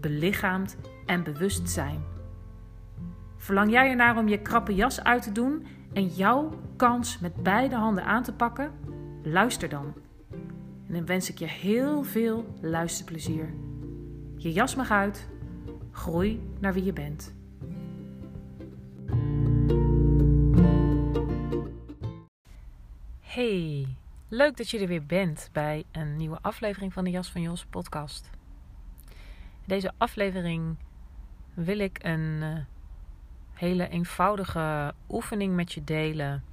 belichaamd en bewust zijn. Verlang jij ernaar om je krappe jas uit te doen en jouw kans met beide handen aan te pakken? Luister dan. En dan wens ik je heel veel luisterplezier. Je jas mag uit. Groei naar wie je bent. Hey, leuk dat je er weer bent bij een nieuwe aflevering van de Jas van Jos podcast deze aflevering wil ik een uh, hele eenvoudige oefening met je delen.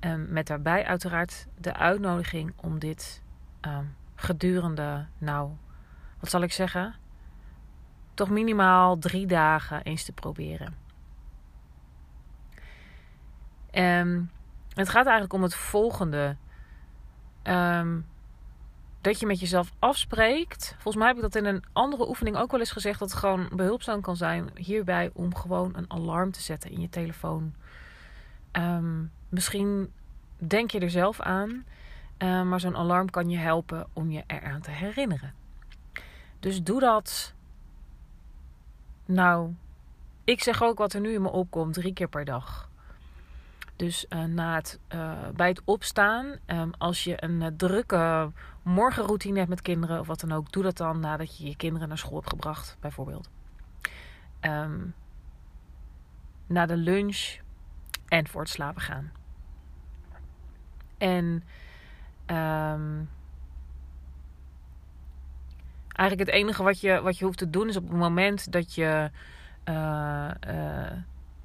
Um, met daarbij uiteraard de uitnodiging om dit um, gedurende, nou, wat zal ik zeggen? Toch minimaal drie dagen eens te proberen. Um, het gaat eigenlijk om het volgende. Um, dat je met jezelf afspreekt. Volgens mij heb ik dat in een andere oefening ook wel eens gezegd. Dat het gewoon behulpzaam kan zijn hierbij om gewoon een alarm te zetten in je telefoon. Ehm, misschien denk je er zelf aan. Uh, maar zo'n alarm kan je helpen om je eraan te herinneren. Dus doe dat. Nou, ik zeg ook wat er nu in me opkomt, drie keer per dag. Dus uh, na het, uh, bij het opstaan, um, als je een uh, drukke morgenroutine hebt met kinderen of wat dan ook, doe dat dan nadat je je kinderen naar school hebt gebracht, bijvoorbeeld. Um, na de lunch en voor het slapen gaan. En um, eigenlijk het enige wat je, wat je hoeft te doen is op het moment dat je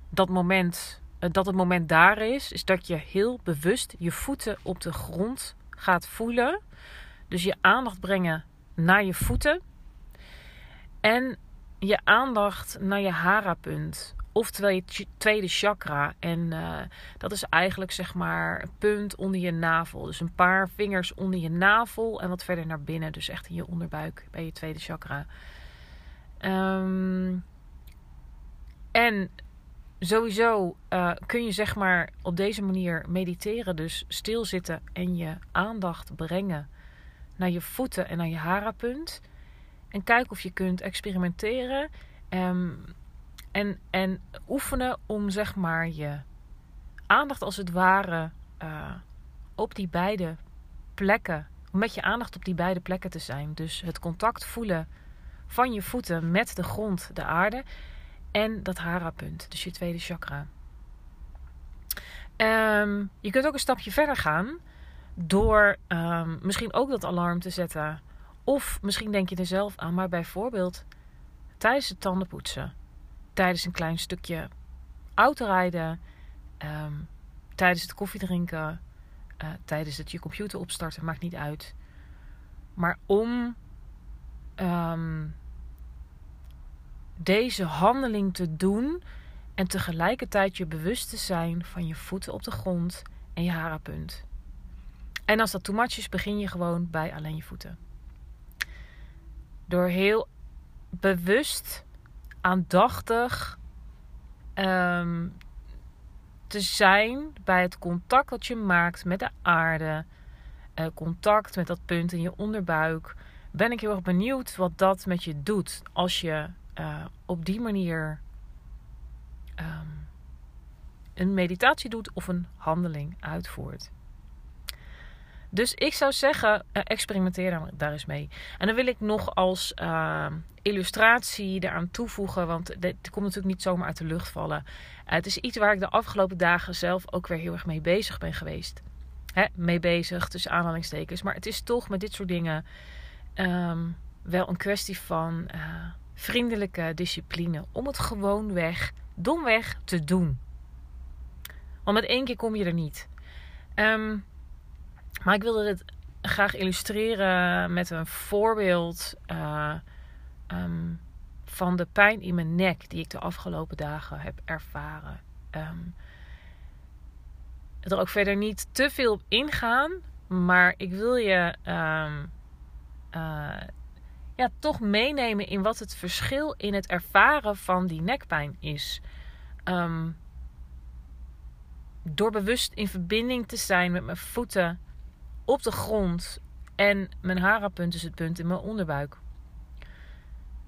dat moment eh, dat het moment daar is, is dat je heel bewust je voeten op de grond gaat voelen. Dus je aandacht brengen naar je voeten. En je aandacht naar je hara-punt. Oftewel je tweede chakra. En uh, dat is eigenlijk zeg maar een punt onder je navel. Dus een paar vingers onder je navel en wat verder naar binnen. Dus echt in je onderbuik bij je tweede chakra. Um, en sowieso uh, kun je zeg maar op deze manier mediteren. Dus stilzitten en je aandacht brengen naar je voeten en naar je harapunt. En kijk of je kunt experimenteren um, en, en oefenen om zeg maar je aandacht als het ware uh, op die beide plekken, met je aandacht op die beide plekken te zijn. Dus het contact voelen van je voeten met de grond, de aarde. En dat hara-punt, dus je tweede chakra. Um, je kunt ook een stapje verder gaan door um, misschien ook dat alarm te zetten. Of misschien denk je er zelf aan, maar bijvoorbeeld tijdens het tandenpoetsen, tijdens een klein stukje autorijden, um, tijdens het koffiedrinken, uh, tijdens het je computer opstarten, maakt niet uit. Maar om deze handeling te doen en tegelijkertijd je bewust te zijn van je voeten op de grond en je harapunt. En als dat too much is, begin je gewoon bij alleen je voeten. Door heel bewust, aandachtig um, te zijn bij het contact dat je maakt met de aarde, uh, contact met dat punt in je onderbuik, ben ik heel erg benieuwd wat dat met je doet als je uh, op die manier um, een meditatie doet of een handeling uitvoert. Dus ik zou zeggen, uh, experimenteer daar eens mee. En dan wil ik nog als uh, illustratie eraan toevoegen, want dit komt natuurlijk niet zomaar uit de lucht vallen. Het is iets waar ik de afgelopen dagen zelf ook weer heel erg mee bezig ben geweest. Hè, mee bezig, tussen aanhalingstekens. Maar het is toch met dit soort dingen um, wel een kwestie van uh, vriendelijke discipline. Om het gewoon weg, domweg te doen. Want met één keer kom je er niet. Um, maar ik wilde dit graag illustreren met een voorbeeld uh, um, van de pijn in mijn nek die ik de afgelopen dagen heb ervaren. Um, er ook verder niet te veel op ingaan, maar ik wil je uh, ja, toch meenemen in wat het verschil in het ervaren van die nekpijn is. Um, door bewust in verbinding te zijn met mijn voeten op de grond en mijn harapunt is het punt in mijn onderbuik.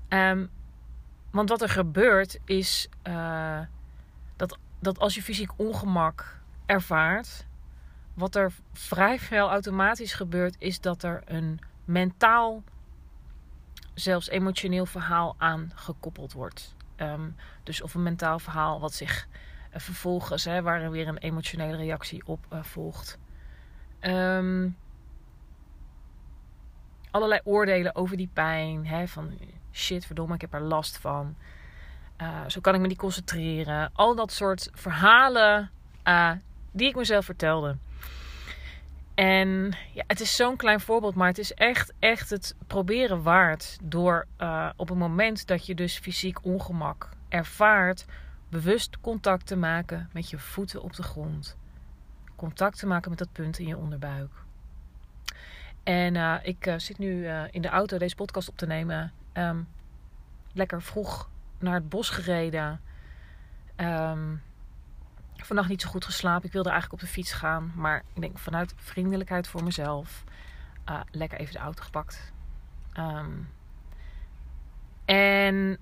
Um, want wat er gebeurt is uh, dat, dat als je fysiek ongemak ervaart, wat er vrij veel automatisch gebeurt, is dat er een mentaal, zelfs emotioneel verhaal aan gekoppeld wordt. Um, dus of een mentaal verhaal wat zich uh, vervolgens, hè, waar er weer een emotionele reactie op uh, volgt. Um, allerlei oordelen over die pijn. Hè, van shit, verdomme, ik heb er last van. Uh, zo kan ik me niet concentreren. Al dat soort verhalen die ik mezelf vertelde. En ja, het is zo'n klein voorbeeld, maar het is echt, echt het proberen waard. Door uh, op het moment dat je dus fysiek ongemak ervaart, bewust contact te maken met je voeten op de grond. Contact te maken met dat punt in je onderbuik. En uh, ik uh, zit nu in de auto deze podcast op te nemen. Um, lekker vroeg naar het bos gereden. Um, vannacht niet zo goed geslapen. Ik wilde eigenlijk op de fiets gaan. Maar ik denk vanuit vriendelijkheid voor mezelf. lekker even de auto gepakt. Um, en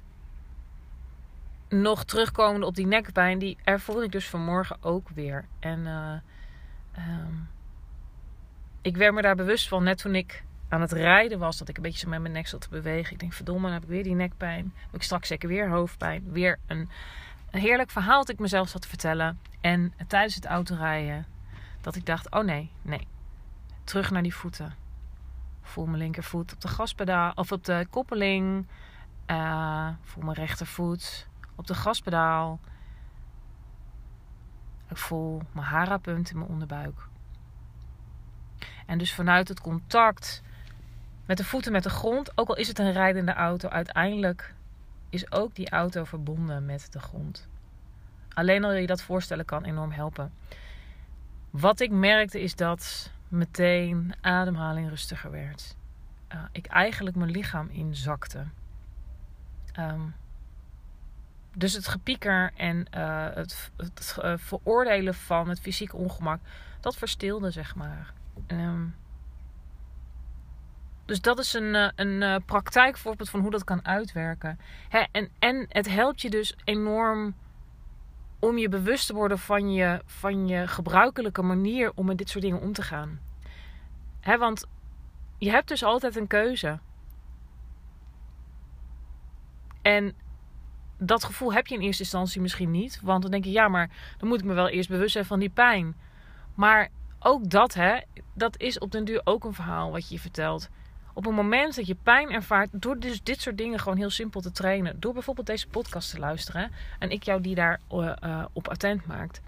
nog terugkomende op die nekpijn. Die ervoor ik dus vanmorgen ook weer. En um, ik werd me daar bewust van net toen ik aan het rijden was. Dat ik een beetje zo met mijn nek zat te bewegen. Ik denk, verdomme, dan heb ik weer die nekpijn. Heb ik straks zeker weer hoofdpijn. Weer een, een heerlijk verhaal dat ik mezelf zat te vertellen. En tijdens het autorijden, dat ik dacht, oh nee, nee. Terug naar die voeten. Voel mijn linkervoet op de gaspedaal of op de koppeling. Uh, voel mijn rechtervoet op de gaspedaal. Ik voel mijn harapunt in mijn onderbuik. En dus vanuit het contact met de voeten met de grond, ook al is het een rijdende auto, uiteindelijk is ook die auto verbonden met de grond. Alleen al je dat voorstellen kan enorm helpen. Wat ik merkte is dat meteen ademhaling rustiger werd. Uh, ik eigenlijk mijn lichaam inzakte. Um, dus het gepieker en uh, het, het uh, veroordelen van het fysiek ongemak, dat verstilde, zeg maar. Um, dus dat is een, eh, een praktijkvoorbeeld van hoe dat kan uitwerken. Hè, en, en het helpt je dus enorm om je bewust te worden van je, van je gebruikelijke manier om met dit soort dingen om te gaan. Hè, want je hebt dus altijd een keuze. En dat gevoel heb je in eerste instantie misschien niet. Want dan denk je, ja, maar dan moet ik me wel eerst bewust zijn van die pijn. Maar ook dat, hè, dat is op den duur ook een verhaal wat je je vertelt. Op het moment dat je pijn ervaart, door dus dit soort dingen gewoon heel simpel te trainen, door bijvoorbeeld deze podcast te luisteren en ik jou die daar uh, uh, op attent maakt,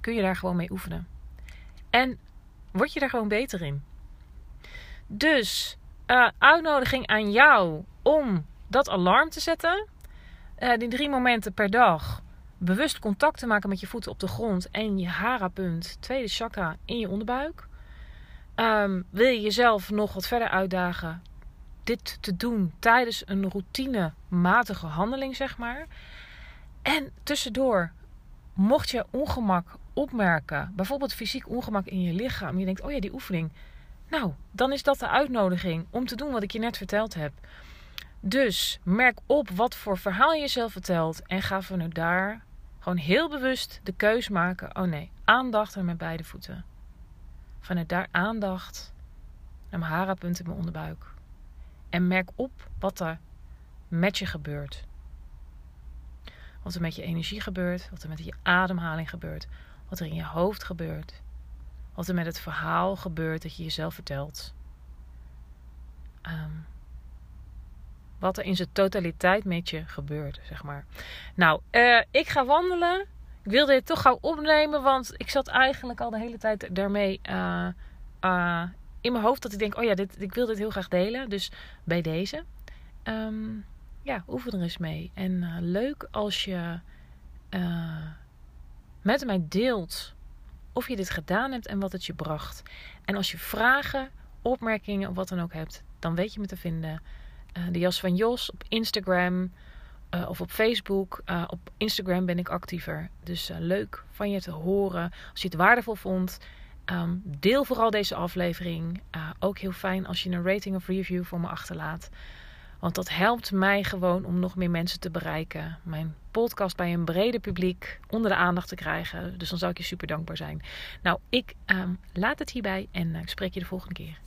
kun je daar gewoon mee oefenen. En word je daar gewoon beter in. Dus, uh, uitnodiging aan jou om dat alarm te zetten. die drie momenten per dag bewust contact te maken met je voeten op de grond en je hara-punt, tweede chakra in je onderbuik. Um, wil je jezelf nog wat verder uitdagen dit te doen tijdens een routinematige handeling, zeg maar. En tussendoor, mocht je ongemak opmerken, bijvoorbeeld fysiek ongemak in je lichaam, je denkt, oh ja, die oefening. Nou, dan is dat de uitnodiging om te doen wat ik je net verteld heb. Dus merk op wat voor verhaal je jezelf vertelt en ga vanuit daar gewoon heel bewust de keus maken. Oh nee, aandacht aan mijn beide voeten. Vanuit daar aandacht naar mijn harapunt in mijn onderbuik. En merk op wat er met je gebeurt. Wat er met je energie gebeurt, wat er met je ademhaling gebeurt, wat er in je hoofd gebeurt, wat er met het verhaal gebeurt dat je jezelf vertelt. Ehm, wat er in zijn totaliteit met je gebeurt, zeg maar. Nou, uh, ik ga wandelen. Ik wilde dit toch gauw opnemen, want ik zat eigenlijk al de hele tijd daarmee uh, uh, in mijn hoofd dat ik denk, oh ja, dit, ik wil dit heel graag delen. Dus bij deze. Um, ja, oefen er eens mee. En leuk als je met mij deelt of je dit gedaan hebt en wat het je bracht. En als je vragen, opmerkingen of wat dan ook hebt, dan weet je me te vinden. De jas van Jos op Instagram uh, of op Facebook. Uh, op Instagram ben ik actiever. Dus leuk van je te horen. Als je het waardevol vond, um, deel vooral deze aflevering. ook heel fijn als je een rating of review voor me achterlaat. Want dat helpt mij gewoon om nog meer mensen te bereiken. Mijn podcast bij een breder publiek onder de aandacht te krijgen. Dus dan zou ik je super dankbaar zijn. Nou, ik um, laat het hierbij en ik spreek je de volgende keer.